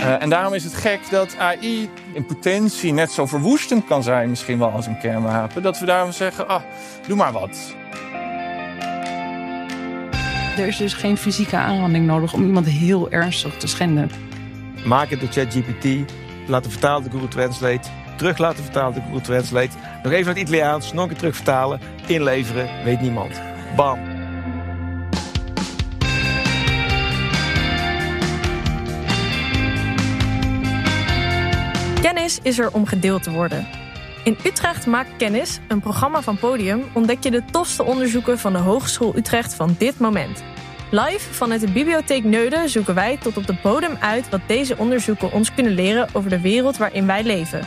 Uh, en daarom is het gek dat AI in potentie net zo verwoestend kan zijn, misschien wel als een kernwapen, dat we daarom zeggen: ah, doe maar wat. Er is dus geen fysieke aanranding nodig om iemand heel ernstig te schenden. Maak het de ChatGPT, laten vertalen door Google Translate, terug laten vertalen door Google Translate, nog even naar het Italiaans, nog een keer terugvertalen, inleveren, weet niemand. Bam. Is er om gedeeld te worden. In Utrecht maakt Kennis, een programma van Podium, ontdek je de tofste onderzoeken van de Hogeschool Utrecht van dit moment. Live vanuit de Bibliotheek Neuden zoeken wij tot op de bodem uit wat deze onderzoeken ons kunnen leren over de wereld waarin wij leven.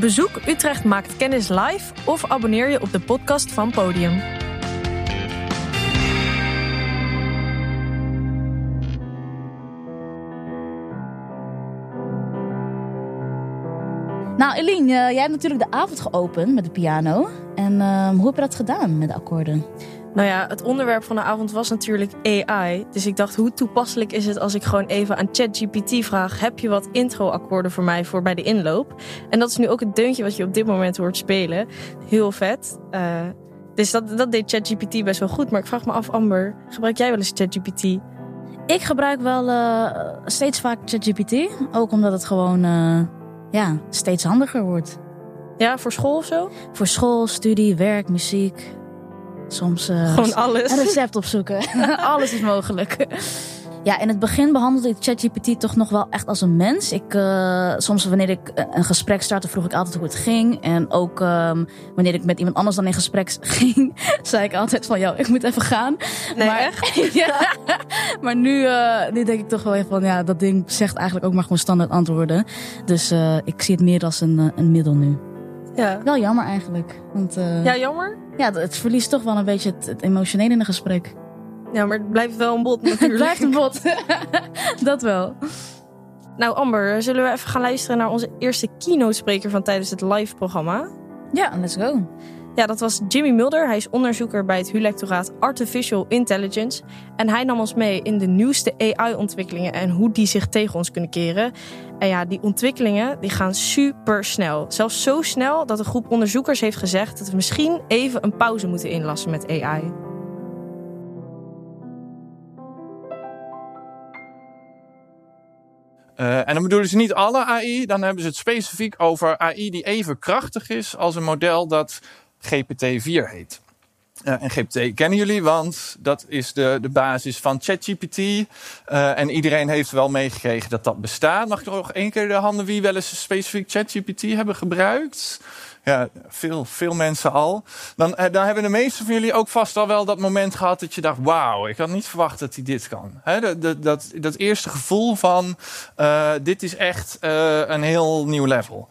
Bezoek Utrecht Maakt Kennis live of abonneer je op de podcast van Podium. Nou, Eline, jij hebt natuurlijk de avond geopend met de piano. En ehm, hoe heb je dat gedaan met de akkoorden? Nou ja, het onderwerp van de avond was natuurlijk AI. Dus ik dacht, hoe toepasselijk is het als ik gewoon even aan ChatGPT vraag: heb je wat intro-akkoorden voor mij voor bij de inloop? En dat is nu ook het deuntje wat je op dit moment hoort spelen. Heel vet. Uh, dus dat, dat deed ChatGPT best wel goed. Maar ik vraag me af, Amber, gebruik jij wel eens ChatGPT? Ik gebruik wel uh, steeds vaak ChatGPT. Ook omdat het gewoon uh, ja, steeds handiger wordt. Ja, voor school of zo? Voor school, studie, werk, muziek. Soms uh, gewoon alles. Een recept opzoeken. alles is mogelijk. Ja, in het begin behandelde ik ChatGPT toch nog wel echt als een mens. Ik, uh, soms wanneer ik een gesprek startte, vroeg ik altijd hoe het ging. En ook um, wanneer ik met iemand anders dan in gesprek ging, zei ik altijd van, jou, ik moet even gaan. Nee, maar, echt? ja, maar nu, uh, nu denk ik toch wel even van, ja, dat ding zegt eigenlijk ook maar gewoon standaard antwoorden. Dus uh, ik zie het meer als een, een middel nu. Ja. Wel jammer eigenlijk. Want, ja, jammer? Ja, het verliest toch wel een beetje het, het emotionele in een gesprek. Ja, maar het blijft wel een bot natuurlijk. het blijft een bot. dat wel. Nou Amber, zullen we even gaan luisteren naar onze eerste keynote-spreker van tijdens het live programma? Ja, let's go. Ja, dat was Jimmy Mulder. Hij is onderzoeker bij het HU-lectoraat Artificial Intelligence. En hij nam ons mee in de nieuwste AI-ontwikkelingen en hoe die zich tegen ons kunnen keren. En ja, die ontwikkelingen die gaan super snel. Zelfs zo snel dat een groep onderzoekers heeft gezegd dat we misschien even een pauze moeten inlassen met AI. Uh, en dan bedoelen ze niet alle AI, dan hebben ze het specifiek over AI die even krachtig is als een model dat GPT-4 heet. En GPT kennen jullie, want dat is de, de basis van ChatGPT. Uh, en iedereen heeft wel meegekregen dat dat bestaat. Mag ik nog één keer de handen wie wel eens specifiek ChatGPT hebben gebruikt? Ja, veel, veel mensen al. Dan, dan hebben de meesten van jullie ook vast al wel dat moment gehad dat je dacht: wauw, ik had niet verwacht dat hij dit kan. Dat, dat, dat, eerste gevoel van: dit is echt een heel nieuw level.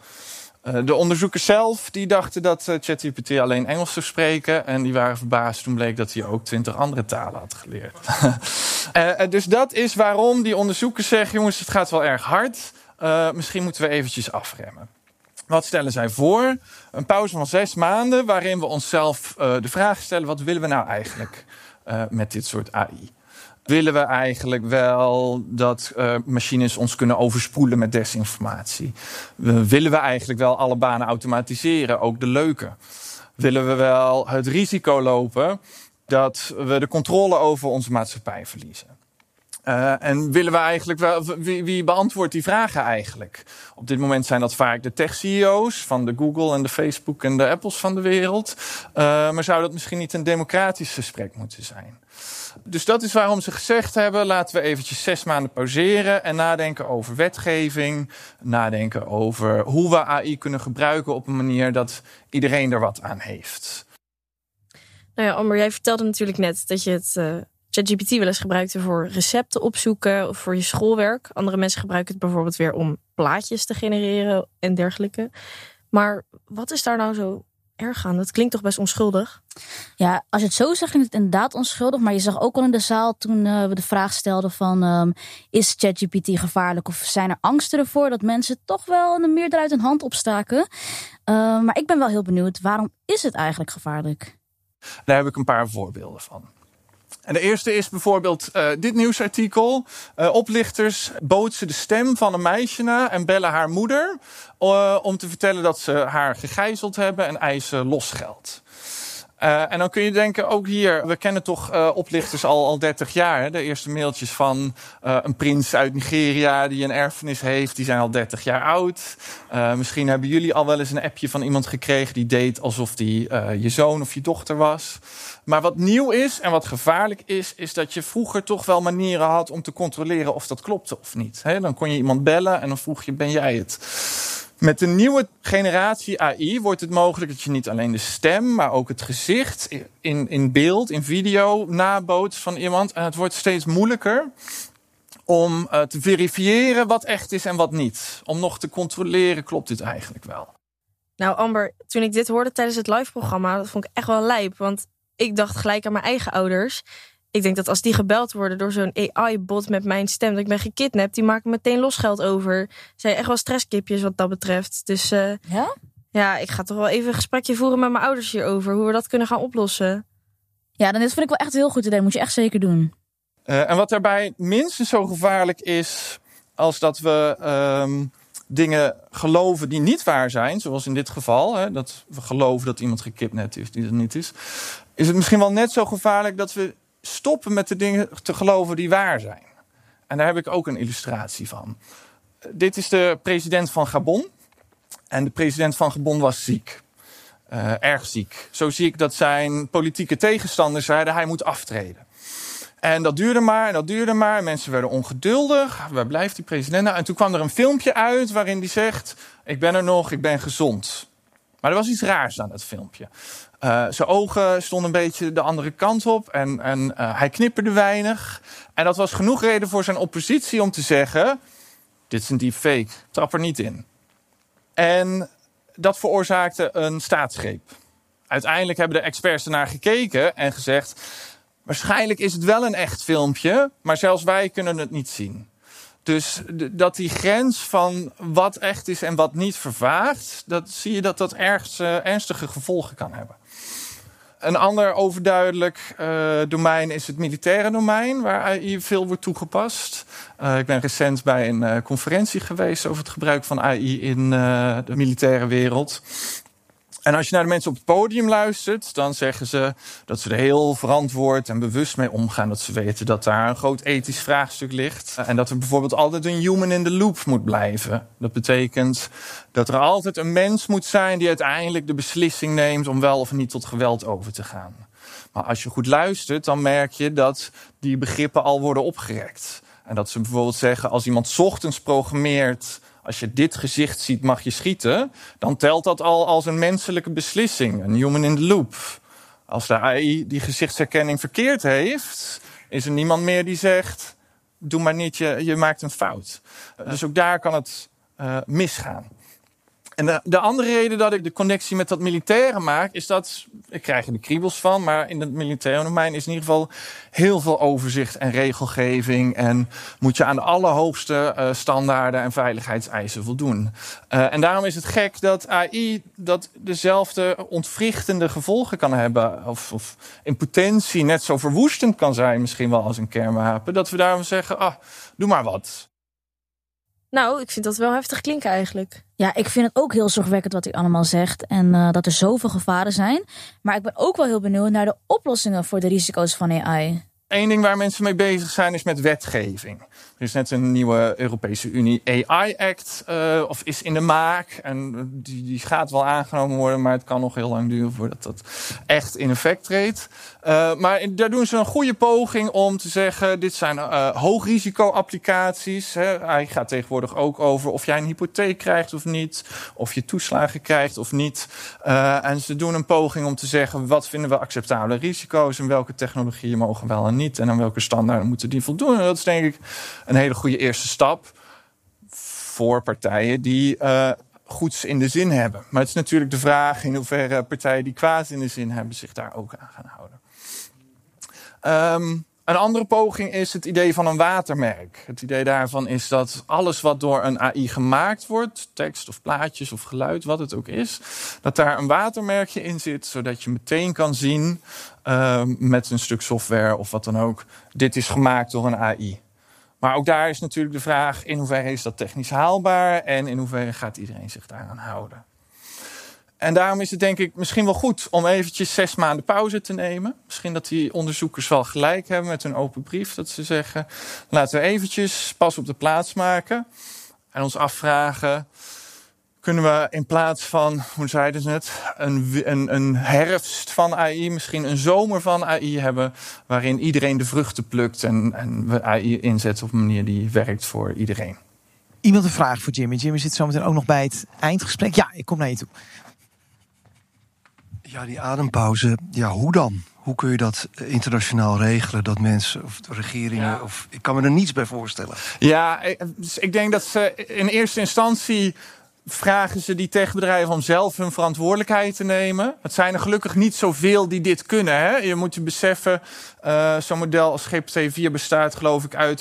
Uh, de onderzoekers zelf die dachten dat uh, ChatGPT alleen Engels zou spreken. En die waren verbaasd toen bleek dat hij ook twintig andere talen had geleerd. uh, dus dat is waarom die onderzoekers zeggen: jongens, het gaat wel erg hard. misschien moeten we eventjes afremmen. Wat stellen zij voor? Een pauze van zes maanden waarin we onszelf de vraag stellen: wat willen we nou eigenlijk met dit soort AI? Willen we eigenlijk wel dat uh, machines ons kunnen overspoelen met desinformatie? Willen we eigenlijk wel alle banen automatiseren, ook de leuke? Willen we wel het risico lopen dat we de controle over onze maatschappij verliezen? Uh, en willen we eigenlijk wel, wie, wie, beantwoordt die vragen eigenlijk? Op dit moment zijn dat vaak de tech-CEO's van de Google en de Facebook en de Apples van de wereld. Uh, maar zou dat misschien niet een democratisch gesprek moeten zijn? Dus dat is waarom ze gezegd hebben: laten we eventjes zes maanden pauzeren en nadenken over wetgeving. Nadenken over hoe we AI kunnen gebruiken op een manier dat iedereen er wat aan heeft. Nou ja, Amber, jij vertelde natuurlijk net dat je het uh, ChatGPT wel eens gebruikte voor recepten opzoeken of voor je schoolwerk. Andere mensen gebruiken het bijvoorbeeld weer om plaatjes te genereren en dergelijke. Maar wat is daar nou zo erg aan? Dat klinkt toch best onschuldig? Ja, als je het zo zegt, klinkt het inderdaad onschuldig. Maar je zag ook al in de zaal toen uh, we de vraag stelden van... Um, is ChatGPT gevaarlijk of zijn er angsten ervoor... dat mensen toch wel een meerderheid een hand opstaken? Uh, maar ik ben wel heel benieuwd, waarom is het eigenlijk gevaarlijk? Daar heb ik een paar voorbeelden van. En de eerste is bijvoorbeeld uh, dit nieuwsartikel. Uh, oplichters bootsen de stem van een meisje na en bellen haar moeder uh, om te vertellen dat ze haar gegijzeld hebben en eisen losgeld. Uh, en dan kun je denken, ook hier, we kennen toch uh, oplichters al, al 30 jaar. Hè? De eerste mailtjes van uh, een prins uit Nigeria die een erfenis heeft, die zijn al 30 jaar oud. misschien hebben jullie al wel eens een appje van iemand gekregen die deed alsof die je zoon of je dochter was. Maar wat nieuw is en wat gevaarlijk is, is dat je vroeger toch wel manieren had om te controleren of dat klopte of niet. Hè? Dan kon je iemand bellen en dan vroeg je, ben jij het? Met de nieuwe generatie AI wordt het mogelijk dat je niet alleen de stem, maar ook het gezicht in, in beeld, in video nabootst van iemand. En het wordt steeds moeilijker om uh, te verifiëren wat echt is en wat niet. Om nog te controleren, klopt dit eigenlijk wel? Nou, Amber, toen ik dit hoorde tijdens het live-programma, dat vond ik echt wel lijp. Want ik dacht gelijk aan mijn eigen ouders ik denk dat als die gebeld worden door zo'n AI-bot met mijn stem, dat ik ben gekidnapt, die maken meteen losgeld over. Zijn echt wel stresskipjes wat dat betreft. Dus uh, ja? ja, ik ga toch wel even een gesprekje voeren met mijn ouders hierover, hoe we dat kunnen gaan oplossen. Ja, dan dit vind ik wel echt een heel goed idee. Moet je echt zeker doen. Uh, en wat daarbij minstens zo gevaarlijk is als dat we um, dingen geloven die niet waar zijn, zoals in dit geval, hè, dat we geloven dat iemand gekidnapt is die er niet is, is het misschien wel net zo gevaarlijk dat we stoppen met de dingen te geloven die waar zijn. En daar heb ik ook een illustratie van. Dit is de president van Gabon. En de president van Gabon was ziek. Uh, erg ziek. Zo zie ik dat zijn politieke tegenstanders zeiden hij moet aftreden. En dat duurde maar en dat duurde maar. Mensen werden ongeduldig. Waar blijft die president nou? En toen kwam er een filmpje uit waarin hij zegt: Ik ben er nog, ik ben gezond. Maar er was iets raars aan dat filmpje. Uh, zijn ogen stonden een beetje de andere kant op en, en uh, hij knipperde weinig. En dat was genoeg reden voor zijn oppositie om te zeggen: Dit is een deepfake, trap er niet in. En dat veroorzaakte een staatsgreep. Uiteindelijk hebben de experts ernaar gekeken en gezegd: Waarschijnlijk is het wel een echt filmpje, maar zelfs wij kunnen het niet zien. Dus dat die grens van wat echt is en wat niet vervaagt, dat zie je dat dat ergens uh, ernstige gevolgen kan hebben. Een ander overduidelijk uh, domein is het militaire domein, waar AI veel wordt toegepast. Uh, ik ben recent bij een conferentie geweest over het gebruik van AI in de militaire wereld. En als je naar de mensen op het podium luistert, dan zeggen ze dat ze er heel verantwoord en bewust mee omgaan. Dat ze weten dat daar een groot ethisch vraagstuk ligt. En dat er bijvoorbeeld altijd een human in the loop moet blijven. Dat betekent dat er altijd een mens moet zijn die uiteindelijk de beslissing neemt om wel of niet tot geweld over te gaan. Maar als je goed luistert, dan merk je dat die begrippen al worden opgerekt. En dat ze bijvoorbeeld zeggen, als iemand ochtends programmeert als je dit gezicht ziet, mag je schieten. Dan telt dat al als een menselijke beslissing. Een human in the loop. Als de AI die gezichtsherkenning verkeerd heeft, is er niemand meer die zegt: Doe maar niet, je, je maakt een fout. Dus ook daar kan het uh, misgaan. En de, de, andere reden dat ik de connectie met dat militaire maak, is dat, ik krijg er de kriebels van, maar in het militaire domein is in ieder geval heel veel overzicht en regelgeving. En moet je aan de allerhoogste uh, standaarden en veiligheidseisen voldoen. Uh, en daarom is het gek dat AI dat dezelfde ontwrichtende gevolgen kan hebben. Of, of, in potentie net zo verwoestend kan zijn, misschien wel als een kernwapen. Dat we daarom zeggen, ah, doe maar wat. Nou, ik vind dat wel heftig klinken eigenlijk. Ja, ik vind het ook heel zorgwekkend wat hij allemaal zegt. En uh, dat er zoveel gevaren zijn. Maar ik ben ook wel heel benieuwd naar de oplossingen voor de risico's van AI. Eén ding waar mensen mee bezig zijn is met wetgeving. Er is net een nieuwe Europese Unie AI Act, uh, of is in de maak. En die, die gaat wel aangenomen worden, maar het kan nog heel lang duren voordat dat echt in effect treedt. Uh, maar daar doen ze een goede poging om te zeggen: dit zijn hoogrisico-applicaties. Hij gaat tegenwoordig ook over of jij een hypotheek krijgt of niet, of je toeslagen krijgt of niet. en ze doen een poging om te zeggen: wat vinden we acceptabele risico's en welke technologieën mogen wel en niet en aan welke standaarden moeten die voldoen. En dat is denk ik een hele goede eerste stap voor partijen die uh, goeds in de zin hebben. Maar het is natuurlijk de vraag in hoeverre partijen die kwaad in de zin hebben zich daar ook aan gaan houden. Um, Een andere poging is het idee van een watermerk. Het idee daarvan is dat alles wat door een AI gemaakt wordt, tekst of plaatjes of geluid, wat het ook is, dat daar een watermerkje in zit, zodat je meteen kan zien uh, met een stuk software of wat dan ook, dit is gemaakt door een AI. Maar ook daar is natuurlijk de vraag in hoeverre is dat technisch haalbaar en in hoeverre gaat iedereen zich daaraan houden. En daarom is het denk ik misschien wel goed om eventjes zes maanden pauze te nemen. Misschien dat die onderzoekers wel gelijk hebben met hun open brief. Dat ze zeggen, laten we eventjes pas op de plaats maken. En ons afvragen, kunnen we in plaats van, hoe zeiden ze het, een, een, een herfst van AI, misschien een zomer van AI hebben, waarin iedereen de vruchten plukt en, en we AI inzetten op een manier die werkt voor iedereen. Iemand een vraag voor Jimmy. Jimmy zit zometeen ook nog bij het eindgesprek. Ja, ik kom naar je toe. Ja, die adempauze, ja, hoe dan? Hoe kun je dat internationaal regelen? Dat mensen of regeringen. Ja. Of, ik kan me er niets bij voorstellen. Ja, ik, dus ik denk dat ze in eerste instantie vragen ze die techbedrijven om zelf hun verantwoordelijkheid te nemen. Het zijn er gelukkig niet zoveel die dit kunnen. Hè? Je moet je beseffen, uh, zo'n model als GPT-4 bestaat geloof ik uit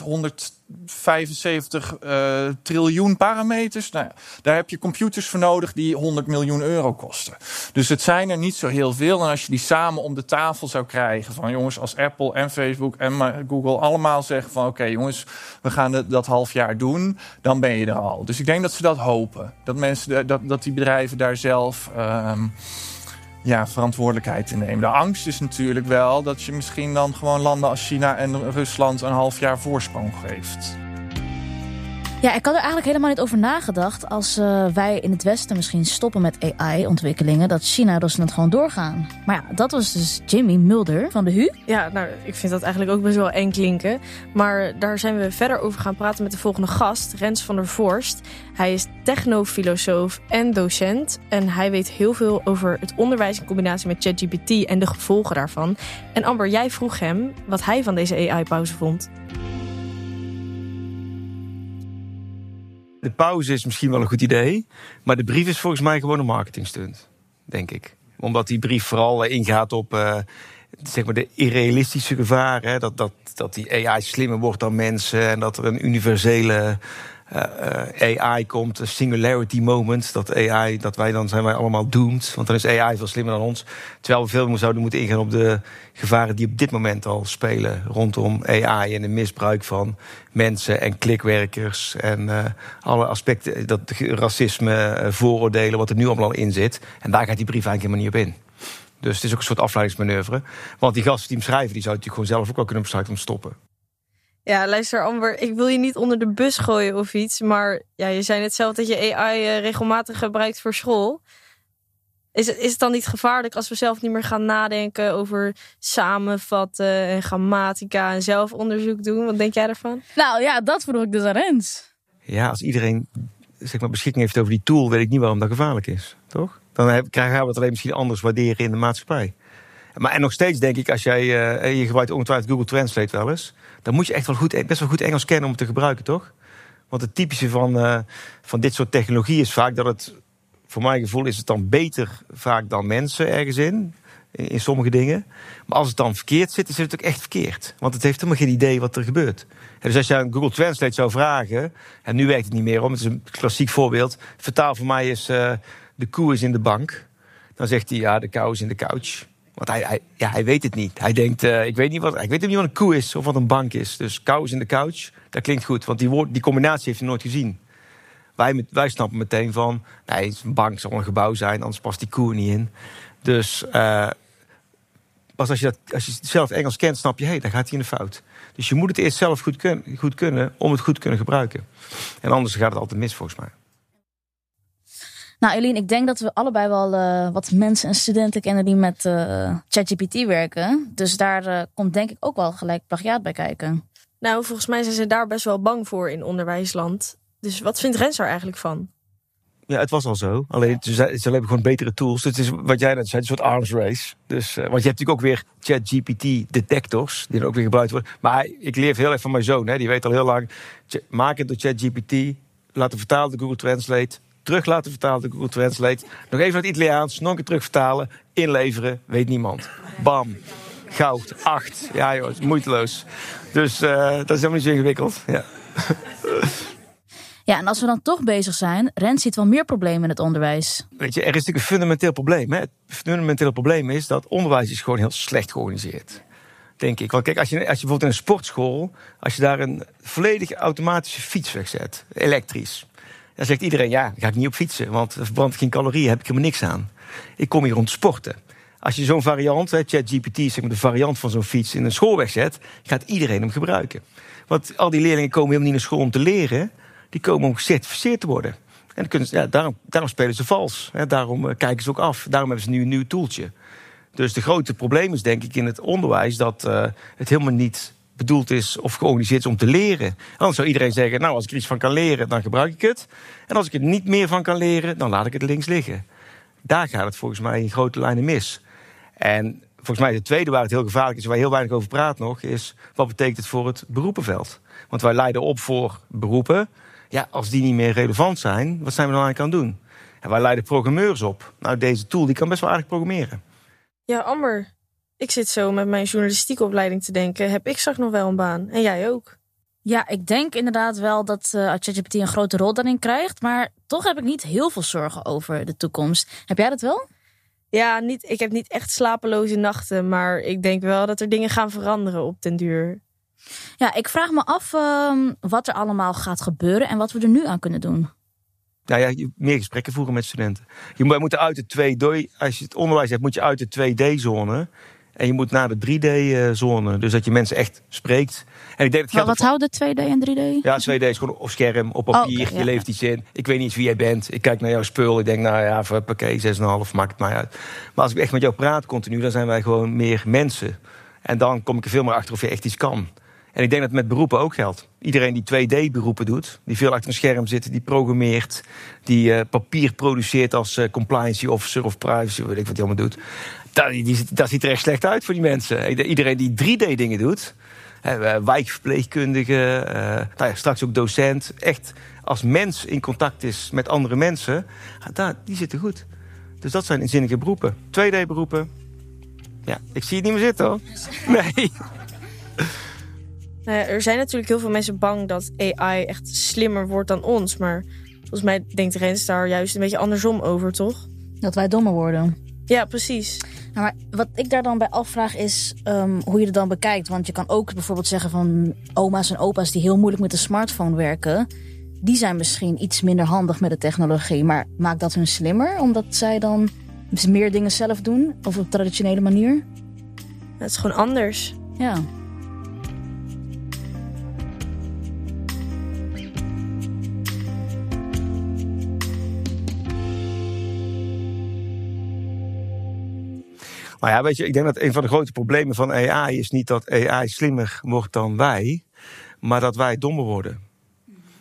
175 uh, triljoen parameters. Nou, daar heb je computers voor nodig die 100 miljoen euro kosten. Dus het zijn er niet zo heel veel. En als je die samen om de tafel zou krijgen van jongens als Apple en Facebook en Google allemaal zeggen van oké jongens, we gaan dat, half jaar doen, dan ben je er al. Dus ik denk dat ze dat hopen. Dat mensen, dat, dat die bedrijven daar zelf um, ja, verantwoordelijkheid in nemen. De angst is natuurlijk wel dat je misschien dan gewoon landen als China en Rusland een half jaar voorsprong geeft. Ja, ik had er eigenlijk helemaal niet over nagedacht. Als uh, wij in het Westen misschien stoppen met AI-ontwikkelingen, dat China en Rusland gewoon doorgaan. Maar ja, dat was dus Jimmy Mulder van de HU. Ja, nou, ik vind dat eigenlijk ook best wel eng klinken. Maar daar zijn we verder over gaan praten met de volgende gast, Rens van der Voorst. Hij is technofilosoof en docent. En hij weet heel veel over het onderwijs in combinatie met ChatGPT en de gevolgen daarvan. En Amber, jij vroeg hem wat hij van deze AI-pauze vond. De pauze is misschien wel een goed idee. Maar de brief is volgens mij gewoon een marketingstunt. Denk ik. Omdat die brief vooral ingaat op uh, zeg maar de irrealistische gevaren. Dat, dat, dat die AI slimmer wordt dan mensen. En dat er een universele uh, AI komt, singularity moment. Dat AI, dat wij dan zijn wij allemaal doomed. Want dan is AI veel slimmer dan ons. Terwijl we veel meer zouden moeten ingaan op de gevaren die op dit moment al spelen rondom AI en de misbruik van mensen en klikwerkers en uh, alle aspecten, dat racisme, vooroordelen, wat er nu allemaal in zit. En daar gaat die brief eigenlijk helemaal niet op in. Dus het is ook een soort afleidingsmanoeuvre. Want die gasten die hem schrijven, die zouden natuurlijk gewoon zelf ook wel kunnen besluiten om te stoppen. Ja, luister Amber, ik wil je niet onder de bus gooien of iets. Maar ja, je zei net zelf dat je AI uh, regelmatig gebruikt voor school. Is het, is het dan niet gevaarlijk als we zelf niet meer gaan nadenken over samenvatten en grammatica en zelfonderzoek doen? Wat denk jij daarvan? Nou ja, dat vroeg ik dus aan Rens. Ja, als iedereen zeg maar, beschikking heeft over die tool, weet ik niet waarom dat gevaarlijk is. Toch? Dan gaan we het alleen misschien anders waarderen in de maatschappij. Maar en nog steeds denk ik, als jij, uh, je gebruikt ongetwijfeld Google Translate wel eens, dan moet je echt wel goed, best wel goed Engels kennen om het te gebruiken, toch? Want het typische van, uh, van dit soort technologie is vaak dat het, voor mijn gevoel, is het dan beter vaak dan mensen ergens in. In, sommige dingen. Maar als het dan verkeerd zit, is het ook echt verkeerd. Want het heeft helemaal geen idee wat er gebeurt. Dus als je aan Google Translate zou vragen, en nu werkt het niet meer om, het is een klassiek voorbeeld. Vertaal voor mij is uh, de koe is in de bank. Dan zegt hij ja, de kou is in de couch. Want hij, ja, hij weet het niet. Hij denkt, uh, ik weet niet wat, ik weet niet wat een koe is of wat een bank is. Dus kou is in de couch, dat klinkt goed. Want die, woord, die combinatie heeft hij nooit gezien. Wij, wij snappen meteen van, nee, een bank zal een gebouw zijn, anders past die koe niet in. Dus uh, pas als je, dat, als je zelf Engels kent, snap je, hé, hey, dan gaat hij in de fout. Dus je moet het eerst zelf goed, goed kunnen om het goed te kunnen gebruiken. En anders gaat het altijd mis, volgens mij. Nou, Eline, ik denk dat we allebei wel uh, wat mensen en studenten kennen die met uh, ChatGPT werken. Dus daar uh, komt denk ik ook wel gelijk plagiaat bij kijken. Nou, volgens mij zijn ze daar best wel bang voor in onderwijsland. Dus wat vindt Rens er eigenlijk van? Ja, het was al zo. Alleen ze, ze hebben gewoon betere tools. Dus het is wat jij net zei, een soort arms race. Dus, want je hebt natuurlijk ook weer ChatGPT detectors die er ook weer gebruikt worden. Maar ik leer heel erg van mijn zoon. Hè. Die weet al heel lang. Maak het door ChatGPT. Laten vertalen door Google Translate terug laten vertalen door Google Translate. Nog even naar het Italiaans, nog een keer terug vertalen, inleveren, weet niemand. Bam. goud, 8. Ja joh, moeiteloos. Dus eh, dat is helemaal niet zo ingewikkeld. Ja. Ja, en als we dan toch bezig zijn, Rens ziet wel meer problemen in het onderwijs. Weet je, er is natuurlijk een fundamenteel probleem. Hè? Het fundamentele probleem is dat onderwijs is gewoon heel slecht georganiseerd. Denk ik. Want kijk, als je, als je bijvoorbeeld in een sportschool, als je daar een volledig automatische fiets wegzet, elektrisch. Dan zegt iedereen, ja, dan ga ik niet op fietsen, want er verbrandt geen calorieën, heb ik helemaal niks aan. Ik kom hier om te sporten. Als je zo'n variant, ChatGPT, zeg maar de variant van zo'n fiets, in een school wegzet, gaat iedereen hem gebruiken. Want al die leerlingen komen helemaal niet naar school om te leren, die komen om gecertificeerd te worden. En kunnen ja, daarom, daarom spelen ze vals. Hè, daarom eh, kijken ze ook af. Daarom hebben ze nu een nieuw toeltje. Dus de grote probleem is denk ik in het onderwijs dat uh, het helemaal niet bedoeld is of georganiseerd is om te leren. Anders zou iedereen zeggen, nou als ik er iets van kan leren, dan gebruik ik het. En als ik er niet meer van kan leren, dan laat ik het links liggen. Daar gaat het volgens mij in grote lijnen mis. En volgens mij de tweede waar het heel gevaarlijk is, waar heel weinig over praat nog, is wat betekent het voor het beroepenveld? Want wij leiden op voor beroepen. Ja, als die niet meer relevant zijn, wat zijn we dan aan het doen? En wij leiden programmeurs op. Nou, deze tool die kan best wel aardig programmeren. Ja, Amber, ik zit zo met mijn journalistieke opleiding te denken. Heb ik straks nog wel een baan? En jij ook? Ja, ik denk inderdaad wel dat uh, ChatGPT een grote rol daarin krijgt. Maar toch heb ik niet heel veel zorgen over de toekomst. Heb jij dat wel? Ja, niet, ik heb niet echt slapeloze nachten. Maar ik denk wel dat er dingen gaan veranderen op den duur. Ja, ik vraag me af uh, wat er allemaal gaat gebeuren en wat we er nu aan kunnen doen. Nou ja, meer gesprekken voeren met studenten. Je moet uit de 2D, als je het onderwijs hebt, moet je uit de 2D-zone. En je moet naar de 3D-zone. Dus dat je mensen echt spreekt. En ik denk dat maar wat houden 2D en 3D? Ja, 2D is gewoon op scherm, op papier. Oh, okay, je leeft iets in. Ik weet niet eens wie jij bent. Ik kijk naar jouw spul. Ik denk, nou ja, pakket 6,5, maakt het mij uit. Maar als ik echt met jou praat continu, dan zijn wij gewoon meer mensen. En dan kom ik er veel meer achter of je echt iets kan. En ik denk dat het met beroepen ook geldt. Iedereen die 2D-beroepen doet, die veel achter een scherm zit, die programmeert, die uh, papier produceert als uh, compliance officer of privacy, weet ik wat hij allemaal doet. Dat, die, dat ziet er echt slecht uit voor die mensen. Iedereen die 3D-dingen doet, uh, wijkverpleegkundige, nou ja, straks ook docent, echt als mens in contact is met andere mensen, daar, die zitten goed. Dus dat zijn inzinnige beroepen. 2D-beroepen. Ja, ik zie het niet meer zitten hoor. Nee. Nou ja, er zijn natuurlijk heel veel mensen bang dat AI echt slimmer wordt dan ons. Maar volgens mij denkt Rens daar juist een beetje andersom over, toch? Dat wij dommer worden. Ja, precies. Nou, maar wat ik daar dan bij afvraag is um, hoe je het dan bekijkt. Want je kan ook bijvoorbeeld zeggen van oma's en opa's die heel moeilijk met de smartphone werken. Die zijn misschien iets minder handig met de technologie. Maar maakt dat hun slimmer? Omdat zij dan meer dingen zelf doen? Of op traditionele manier? Het is gewoon anders. Ja. Maar ja, weet je, ik denk dat een van de grote problemen van AI is niet dat AI slimmer wordt dan wij, maar dat wij dommer worden.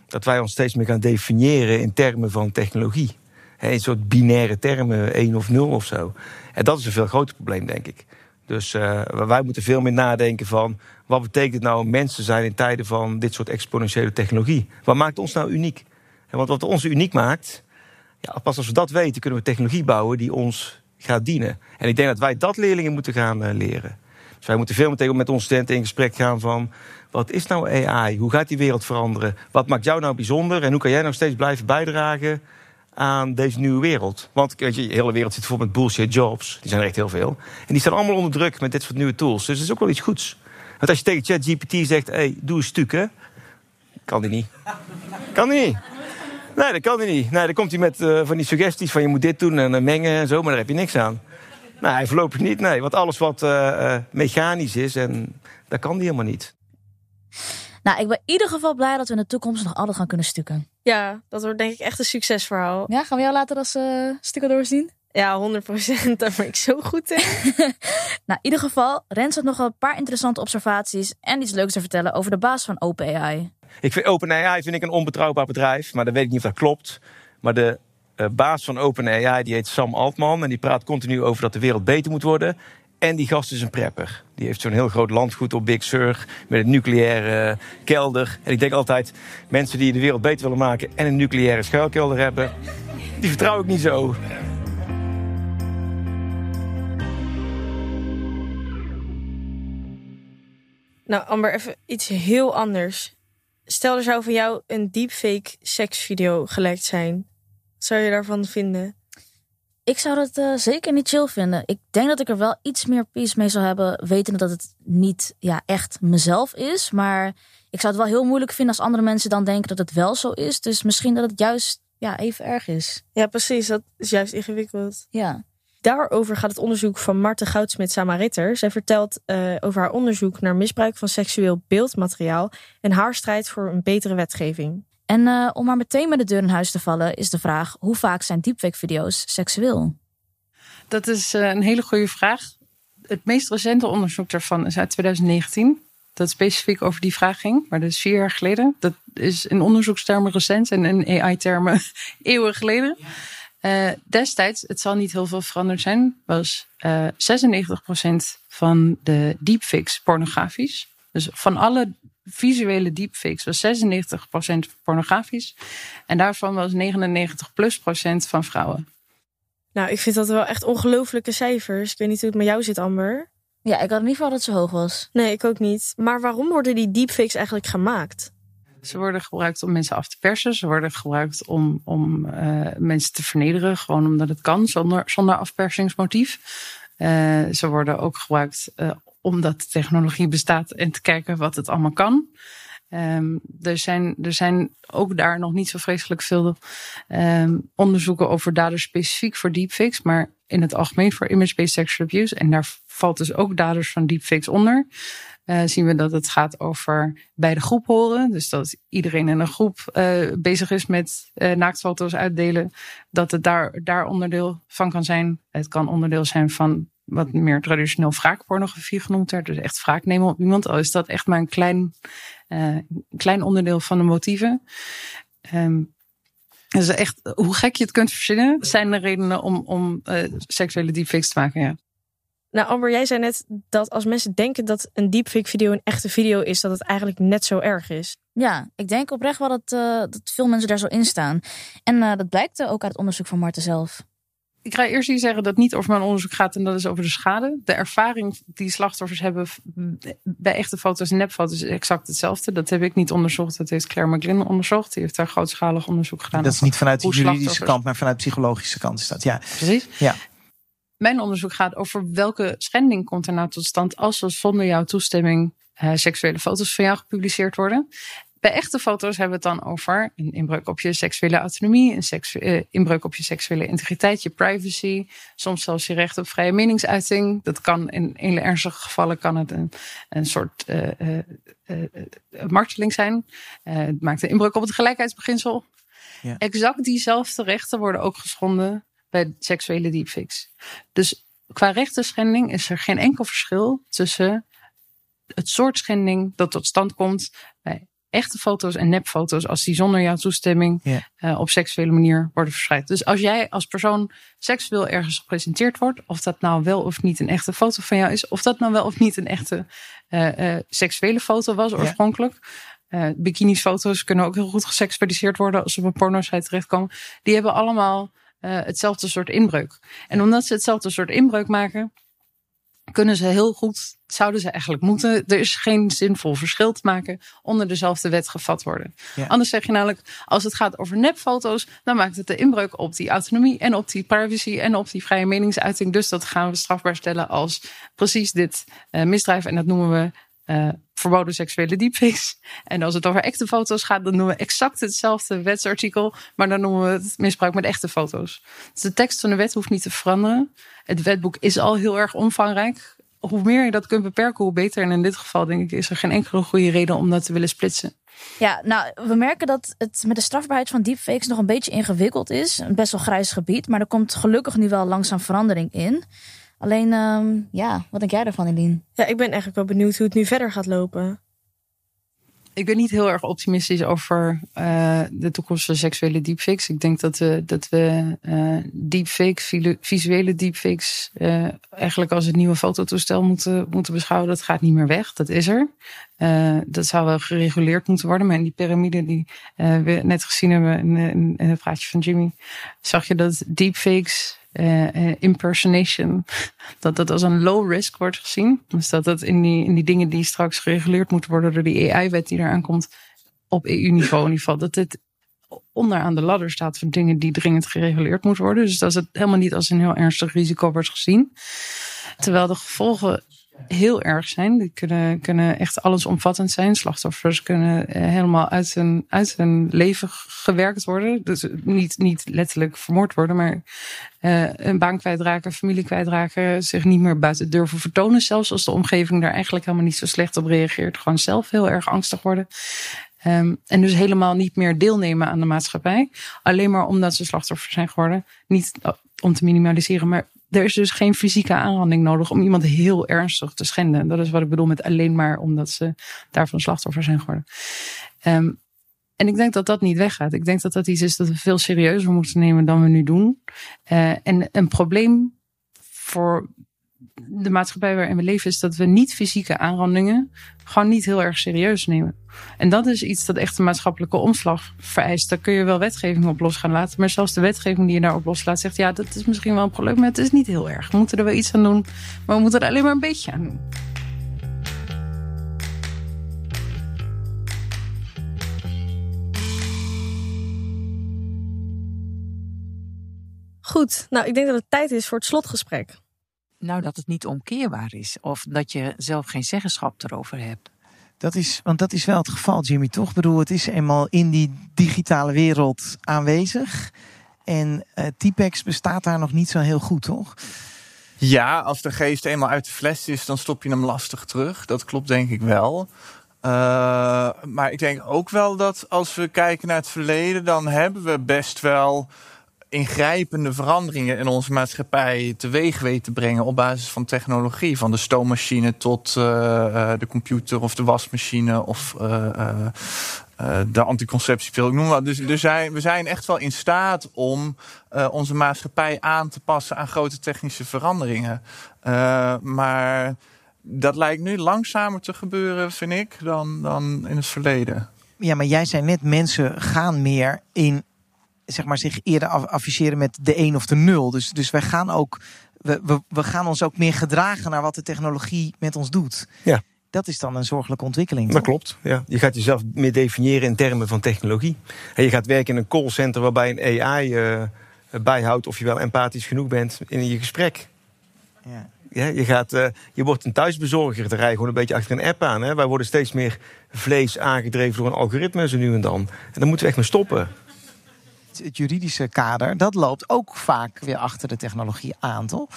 Dat wij ons steeds meer gaan definiëren in termen van technologie. een soort binaire termen, 1 of 0 of zo. En dat is een veel groter probleem, denk ik. Dus uh, wij moeten veel meer nadenken van wat betekent het nou mensen zijn in tijden van dit soort exponentiële technologie? Wat maakt ons nou uniek? Want wat ons uniek maakt, ja, pas als we dat weten, kunnen we technologie bouwen die ons gaat dienen. En ik denk dat wij dat leerlingen moeten gaan uh, leren. Dus wij moeten veel meteen met onze studenten in gesprek gaan van... wat is nou AI? Hoe gaat die wereld veranderen? Wat maakt jou nou bijzonder? En hoe kan jij nou steeds blijven bijdragen aan deze nieuwe wereld? Want weet je, de hele wereld zit vol met bullshit jobs. Die zijn er echt heel veel. En die staan allemaal onder druk met dit soort nieuwe tools. Dus dat is ook wel iets goeds. Want als je tegen ChatGPT zegt, hey, doe een stuk, hè? Kan die niet. Kan die niet. Nee, dat kan hij niet. Nee, dan komt hij met uh, van die suggesties van je moet dit doen en uh, mengen en zo, maar daar heb je niks aan. Nee, hij voorlopig niet. Nee, want alles wat uh, mechanisch is, en, dat kan hij helemaal niet. Nou, ik ben in ieder geval blij dat we in de toekomst nog alles gaan kunnen stukken. Ja, dat wordt denk ik echt een succesverhaal. Ja, gaan we jou later als stukken doorzien? Ja, 100 procent. Daar ben ik zo goed in. nou, in ieder geval, Rens had nog een paar interessante observaties en iets leuks te vertellen over de baas van OpenAI. Ik vind OpenAI vind ik een onbetrouwbaar bedrijf, maar dat weet ik niet of dat klopt. Maar de uh, baas van OpenAI die heet Sam Altman en die praat continu over dat de wereld beter moet worden. En die gast is een prepper. Die heeft zo'n heel groot landgoed op Big Sur met een nucleaire kelder. En ik denk altijd, mensen die de wereld beter willen maken en een nucleaire schuilkelder hebben, die vertrouw ik niet zo. Nou, Amber, even iets heel anders. Stel, er zou van jou een deepfake seksvideo gelekt zijn. Wat zou je daarvan vinden? Ik zou dat eh, zeker niet chill vinden. Ik denk dat ik er wel iets meer peace mee zou hebben, wetende dat het niet ja, echt mezelf is. Maar ik zou het wel heel moeilijk vinden als andere mensen dan denken dat het wel zo is. Dus misschien dat het juist ja, even erg is. Ja, precies. Dat is juist ingewikkeld. Ja. Daarover gaat het onderzoek van Marten Goudsmit Samaritter. Zij vertelt uh, over haar onderzoek naar misbruik van seksueel beeldmateriaal en haar strijd voor een betere wetgeving. En uh, om maar meteen met de deur in huis te vallen, is de vraag: hoe vaak zijn deepfake-video's seksueel? Dat is uh, een hele goede vraag. Het meest recente onderzoek daarvan is uit 2019. Dat specifiek over die vraag ging, maar dat is vier jaar geleden. Dat is in onderzoekstermen recent en in AI-termen eeuwen geleden. Ja. Uh, destijds, het zal niet heel veel veranderd zijn, was uh, 96% van de deepfakes pornografisch. Dus van alle visuele deepfakes was 96% pornografisch. En daarvan was 99 plus procent van vrouwen. Nou, ik vind dat wel echt ongelooflijke cijfers. Ik weet niet hoe het met jou zit, Amber. Ja, ik had niet verwacht dat het zo hoog was. Nee, ik ook niet. Maar waarom worden die deepfakes eigenlijk gemaakt? Ze worden gebruikt om mensen af te persen. Ze worden gebruikt om, om uh, mensen te vernederen, gewoon omdat het kan, zonder, zonder afpersingsmotief. Uh, ze worden ook gebruikt uh, omdat technologie bestaat en te kijken wat het allemaal kan. Um, er, zijn, er zijn ook daar nog niet zo vreselijk veel um, onderzoeken over daders specifiek voor deepfakes, maar in het algemeen voor image-based sexual abuse. En daar valt dus ook daders van deepfakes onder. Uh, zien we dat het gaat over bij de groep horen. Dus dat iedereen in een groep uh, bezig is met uh, naaktfoto's uitdelen. Dat het daar, daar onderdeel van kan zijn. Het kan onderdeel zijn van wat meer traditioneel wraakpornografie genoemd werd. Dus echt wraak nemen op iemand. Al is dat echt maar een klein, klein onderdeel van de motieven. Um, dus echt, hoe gek je het kunt verzinnen, zijn er redenen om, om seksuele deepfakes te maken. Ja. Nou, Amber, jij zei net dat als mensen denken dat een deepfake video een echte video is, dat het eigenlijk net zo erg is. Ja, ik denk oprecht wel dat, uh, dat veel mensen daar zo in staan. En uh, dat blijkt ook uit het onderzoek van Marten zelf. Ik ga eerst hier zeggen dat het niet over mijn onderzoek gaat en dat is over de schade. De ervaring die slachtoffers hebben bij echte foto's en nepfoto's is exact hetzelfde. Dat heb ik niet onderzocht, dat heeft Claire McGlynn onderzocht. Die heeft daar grootschalig onderzoek gedaan. Dat is niet vanuit de juridische kant, maar vanuit de psychologische kant is dat, ja. Precies. Ja mijn onderzoek gaat over welke schending komt er nou tot stand als er zonder jouw toestemming uh, seksuele foto's van jou gepubliceerd worden. Bij echte foto's hebben we het dan over een inbreuk op je seksuele autonomie, een seksu uh, inbreuk op je seksuele integriteit, je privacy, soms zelfs je recht op vrije meningsuiting. Dat kan in hele ernstige gevallen kan het een, een soort uh, marteling zijn. het maakt een inbreuk op het gelijkheidsbeginsel. Ja. Exact diezelfde rechten worden ook geschonden bij seksuele deepfakes. Dus qua rechtenschending is er geen enkel verschil tussen het soort schending dat tot stand komt bij echte foto's en nepfoto's als die zonder jouw toestemming yeah. uh, op seksuele manier worden verspreid. Dus als jij als persoon seksueel ergens gepresenteerd wordt, of dat nou wel of niet een echte foto van jou is, of dat nou wel of niet een echte uh, uh, seksuele foto was oorspronkelijk. Yeah. bikinis foto's kunnen ook heel goed geseksualiseerd worden als ze op een porno-site terechtkomen. Die hebben allemaal uh, hetzelfde soort inbreuk. En omdat ze hetzelfde soort inbreuk maken, kunnen ze heel goed, zouden ze eigenlijk moeten, er is geen zinvol verschil te maken, onder dezelfde wet gevat worden. Ja. Anders zeg je namelijk, als het gaat over nepfoto's, dan maakt het de inbreuk op die autonomie en op die privacy en op die vrije meningsuiting. Dus dat gaan we strafbaar stellen als precies dit uh, misdrijf. En dat noemen we uh, verboden seksuele deepfakes. En als het over echte foto's gaat, dan noemen we exact hetzelfde wetsartikel, maar dan noemen we het misbruik met echte foto's. Dus de tekst van de wet hoeft niet te veranderen. Het wetboek is al heel erg omvangrijk. Hoe meer je dat kunt beperken, hoe beter. En in dit geval denk ik is er geen enkele goede reden om dat te willen splitsen. Ja, nou, we merken dat het met de strafbaarheid van deepfakes nog een beetje ingewikkeld is. Een best wel grijs gebied, maar er komt gelukkig nu wel langzaam verandering in. Alleen, um, ja, wat denk jij daarvan, Eline? Ja, ik ben eigenlijk wel benieuwd hoe het nu verder gaat lopen. Ik ben niet heel erg optimistisch over uh, de toekomstige seksuele deepfakes. Ik denk dat we, dat we uh, deepfakes, visuele deepfakes, uh, eigenlijk als het nieuwe fototoestel moeten, moeten beschouwen. Dat gaat niet meer weg, dat is er. dat zou wel gereguleerd moeten worden. Maar in die piramide die we net gezien hebben in, in, in het praatje van Jimmy, zag je dat deepfakes eh, impersonation, dat dat als een low risk wordt gezien. Dus dat dat in die, in die dingen die straks gereguleerd moeten worden door die AI-wet die eraan komt, op EU-niveau in ieder geval, dat het onderaan de ladder staat van dingen die dringend gereguleerd moeten worden. Dus dat het helemaal niet als een heel ernstig risico wordt gezien. Terwijl de gevolgen heel erg zijn. Die kunnen, kunnen echt allesomvattend zijn. Slachtoffers kunnen eh, helemaal uit hun, uit hun leven gewerkt worden. Dus niet, niet letterlijk vermoord worden, maar uh, een baan kwijtraken, familie kwijtraken, zich niet meer buiten durven vertonen. Zelfs als de omgeving daar eigenlijk helemaal niet zo slecht op reageert. Gewoon zelf heel erg angstig worden. Um, en dus helemaal niet meer deelnemen aan de maatschappij. Alleen maar omdat ze slachtoffer zijn geworden. Niet om te minimaliseren, maar er is dus geen fysieke aanranding nodig om iemand heel ernstig te schenden. Dat is wat ik bedoel met alleen maar omdat ze daarvan slachtoffer zijn geworden. Um, en ik denk dat dat niet weggaat. Ik denk dat dat iets is dat we veel serieuzer moeten nemen dan we nu doen. Uh, en een probleem voor de maatschappij waarin we leven is dat we niet fysieke aanrandingen gewoon niet heel erg serieus nemen. En dat is iets dat echt een maatschappelijke omslag vereist. Daar kun je wel wetgeving op los gaan laten. Maar zelfs de wetgeving die je daarop loslaat zegt... ja, dat is misschien wel een probleem, maar het is niet heel erg. We moeten er wel iets aan doen, maar we moeten er alleen maar een beetje aan doen. Goed, nou ik denk dat het tijd is voor het slotgesprek. Nou, dat het niet omkeerbaar is. Of dat je zelf geen zeggenschap erover hebt. Dat is, want dat is wel het geval, Jimmy, toch? Ik bedoel, het is eenmaal in die digitale wereld aanwezig. En uh, T-Pex bestaat daar nog niet zo heel goed, toch? Ja, als de geest eenmaal uit de fles is, dan stop je hem lastig terug. Dat klopt denk ik wel. Uh, maar ik denk ook wel dat als we kijken naar het verleden, dan hebben we best wel ingrijpende veranderingen in onze maatschappij teweeg weten te brengen op basis van technologie. Van de stoommachine tot uh, de computer of de wasmachine of uh, de anticonceptiepil. Ik noem wat. Dus, dus zijn, we zijn echt wel in staat om onze maatschappij aan te passen aan grote technische veranderingen. maar dat lijkt nu langzamer te gebeuren, vind ik, dan, dan in het verleden. Ja, maar jij zei net, mensen gaan meer in zeg maar, zich eerder afficheren met de 1 of de 0. Dus, dus wij gaan ook, we, we, we gaan ons ook meer gedragen naar wat de technologie met ons doet. Ja. Dat is dan een zorgelijke ontwikkeling. Dat klopt. Ja. Je gaat jezelf meer definiëren in termen van technologie. En je gaat werken in een callcenter waarbij een AI uh, eh, bijhoudt of je wel empathisch genoeg bent in je gesprek. Ja. Ja, je, gaat, uh, je wordt een thuisbezorger. Dan rij je gewoon een beetje achter een app aan. Hè. Wij worden steeds meer vlees aangedreven door een algoritme zo nu en dan. En dan moeten we echt mee stoppen het, juridische kader, dat loopt ook vaak weer achter de technologie aan, toch?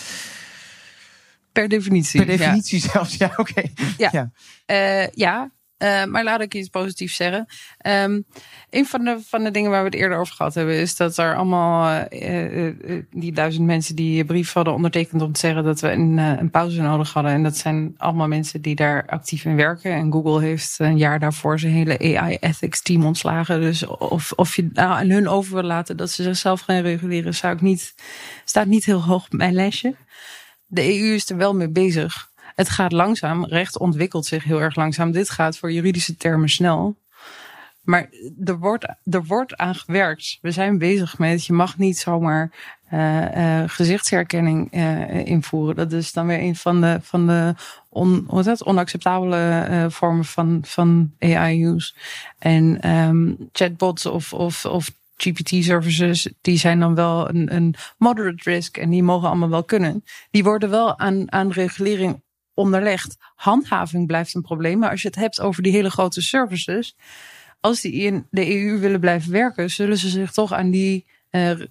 Per definitie. Per definitie zelfs, ja, oké. Ja, ja. Uh, ja. Uh, maar laat ik iets positiefs zeggen. Um, een van de, van de dingen waar we het eerder over gehad hebben, is dat er allemaal uh, uh, die duizend mensen die brief hadden ondertekend om te zeggen dat we een, een pauze nodig hadden. En dat zijn allemaal mensen die daar actief in werken. En Google heeft een jaar daarvoor zijn hele AI ethics team ontslagen. Dus of, of je nou aan hun over wil laten dat ze zichzelf gaan reguleren, zou ik niet, staat niet heel hoog op mijn lijstje. De EU is er wel mee bezig. Het gaat langzaam. Recht ontwikkelt zich heel erg langzaam. Dit gaat voor juridische termen snel. Maar er wordt, er wordt aan gewerkt. We zijn bezig met, je mag niet zomaar uh, uh, gezichtsherkenning uh, invoeren. Dat is dan weer een van de, van de onacceptabele vormen van, van AI-use. En um, chatbots of, of, of GPT-services, die zijn dan wel een, een moderate risk en die mogen allemaal wel kunnen. Die worden wel aan, aan regulering onderlegd. Handhaving blijft een probleem. Maar als je het hebt over die hele grote services. Als die in de EU willen blijven werken, zullen ze zich toch aan die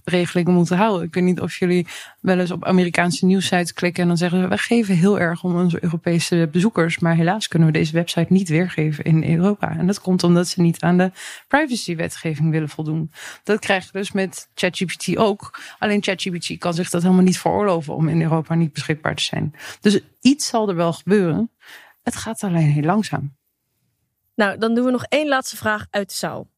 regelingen moeten houden. Ik weet niet of jullie wel eens op Amerikaanse nieuwsites klikken en dan zeggen ze: we geven heel erg om onze Europese bezoekers, maar helaas kunnen we deze website niet weergeven in Europa. En dat komt omdat ze niet aan de privacywetgeving willen voldoen. Dat krijg je dus met ChatGPT ook. Alleen ChatGPT kan zich dat helemaal niet veroorloven om in Europa niet beschikbaar te zijn. Dus iets zal er wel gebeuren. Het gaat alleen heel langzaam. Nou, dan doen we nog één laatste vraag uit de zaal.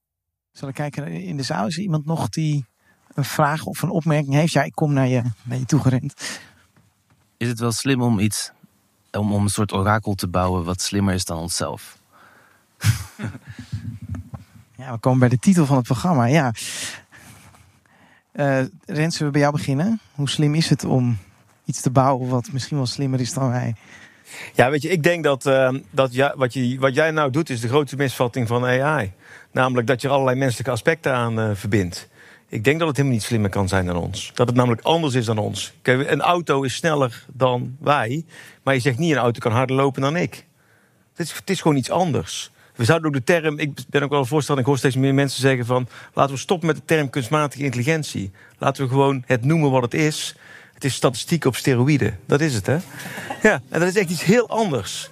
Zal ik kijken in de zaal? Is er iemand nog die een vraag of een opmerking heeft, ja, ik kom naar je, naar je toe gerend. Is het wel slim om iets, om, om een soort orakel te bouwen wat slimmer is dan onszelf? ja, we komen bij de titel van het programma, ja. Eh Rens, zullen we bij jou beginnen? Hoe slim is het om iets te bouwen wat misschien wel slimmer is dan wij? Ja, weet je, ik denk dat, eh, dat ja, wat, je, wat jij nou doet is de grootste misvatting van AI. Namelijk dat je er allerlei menselijke aspecten aan eh, verbindt. Ik denk dat het helemaal niet slimmer kan zijn dan ons. Dat het namelijk anders is dan ons. Kijk, een auto is sneller dan wij. Maar je zegt niet een auto kan harder lopen dan ik. Het is, het is gewoon iets anders. We zouden ook de term, ik ben ook wel voorstander, ik hoor steeds meer mensen zeggen van... laten we stoppen met de term kunstmatige intelligentie. Laten we gewoon het noemen wat het is. Het is statistiek op steroïden. Dat is het, hè? Ja, en dat is echt iets heel anders.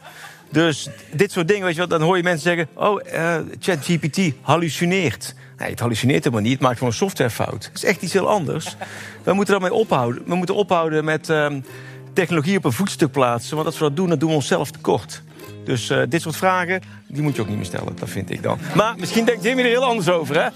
Dus dit soort dingen, weet je wat, dan hoor je mensen zeggen... oh, eh, ChatGPT hallucineert. Nee, het hallucineert helemaal niet. Het maakt gewoon een softwarefout. Het is echt iets heel anders. We moeten daarmee ophouden. We moeten ophouden met ehm, technologie op een voetstuk plaatsen. Want als we dat doen, dan doen we onszelf tekort. Dus eh, dit soort vragen, die moet je ook niet meer stellen. Dat vind ik dan. Maar misschien denkt Jimmy er heel anders over, hè?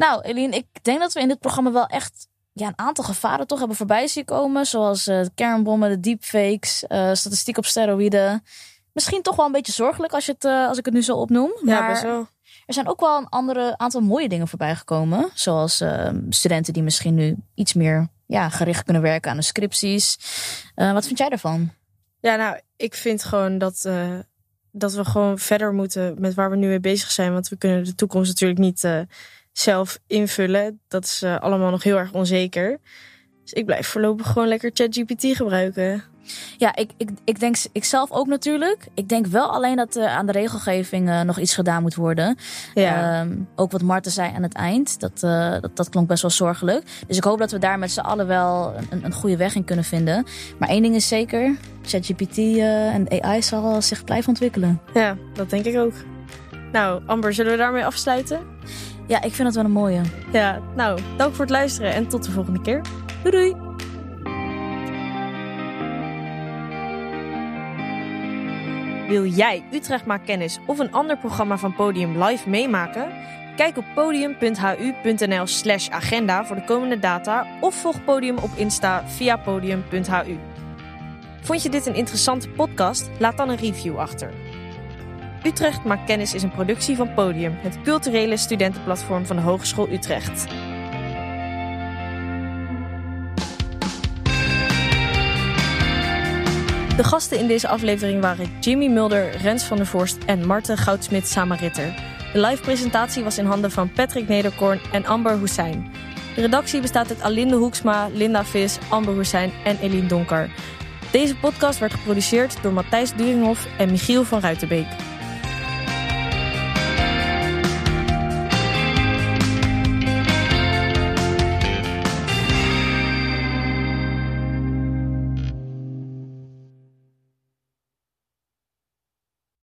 Nou, Eline, ik denk dat we in dit programma wel echt ja, een aantal gevaren toch hebben voorbij zien komen. Zoals eh, kernbommen, de deepfakes, eh, statistiek op steroïden. Misschien toch wel een beetje zorgelijk als, je het, eh, als ik het nu zo opnoem. Ja, Maar wel. er zijn ook wel een andere aantal mooie dingen voorbij gekomen. Zoals eh, studenten die misschien nu iets meer ja, gericht kunnen werken aan de scripties. Wat vind jij daarvan? Ja, nou, ik vind gewoon dat, dat we gewoon verder moeten met waar we nu mee bezig zijn. Want we kunnen de toekomst natuurlijk niet zelf invullen. Dat is eh, allemaal nog heel erg onzeker. Dus ik blijf voorlopig gewoon lekker ChatGPT gebruiken. Ja, ik, ik, ik denk ik zelf ook natuurlijk. Ik denk wel alleen dat er aan de regelgeving eh, nog iets gedaan moet worden. Ja. Ehm, ook wat Marten zei aan het eind, dat, eh, dat, dat klonk best wel zorgelijk. Dus ik hoop dat we daar met z'n allen wel een, een goede weg in kunnen vinden. Maar één ding is zeker, ChatGPT eh, en AI zal zich blijven ontwikkelen. ja, dat denk ik ook. Nou, Amber, zullen we daarmee afsluiten? Ja, ik vind het wel een mooie. Ja, nou, dank voor het luisteren en tot de volgende keer. Doei doei! Wil jij Utrecht Maakt Kennis of een ander programma van Podium live meemaken? Kijk op podium.hu.nl slash agenda voor de komende data of volg Podium op Insta via podium.hu. Vond je dit een interessante podcast? Laat dan een review achter. Utrecht Maakt Kennis is een productie van Podium, het culturele studentenplatform van de Hogeschool Utrecht. De gasten in deze aflevering waren Jimmy Mulder, Rens van der Vorst en Marten Goudsmit-Samaritter. De live presentatie was in handen van Patrick Nederkorn en Amber Hussein. De redactie bestaat uit Alinde Hoeksma, Linda Vis, Amber Hussein en Eline Donker. Deze podcast werd geproduceerd door Matthijs Duringhoff en Michiel van Ruitenbeek.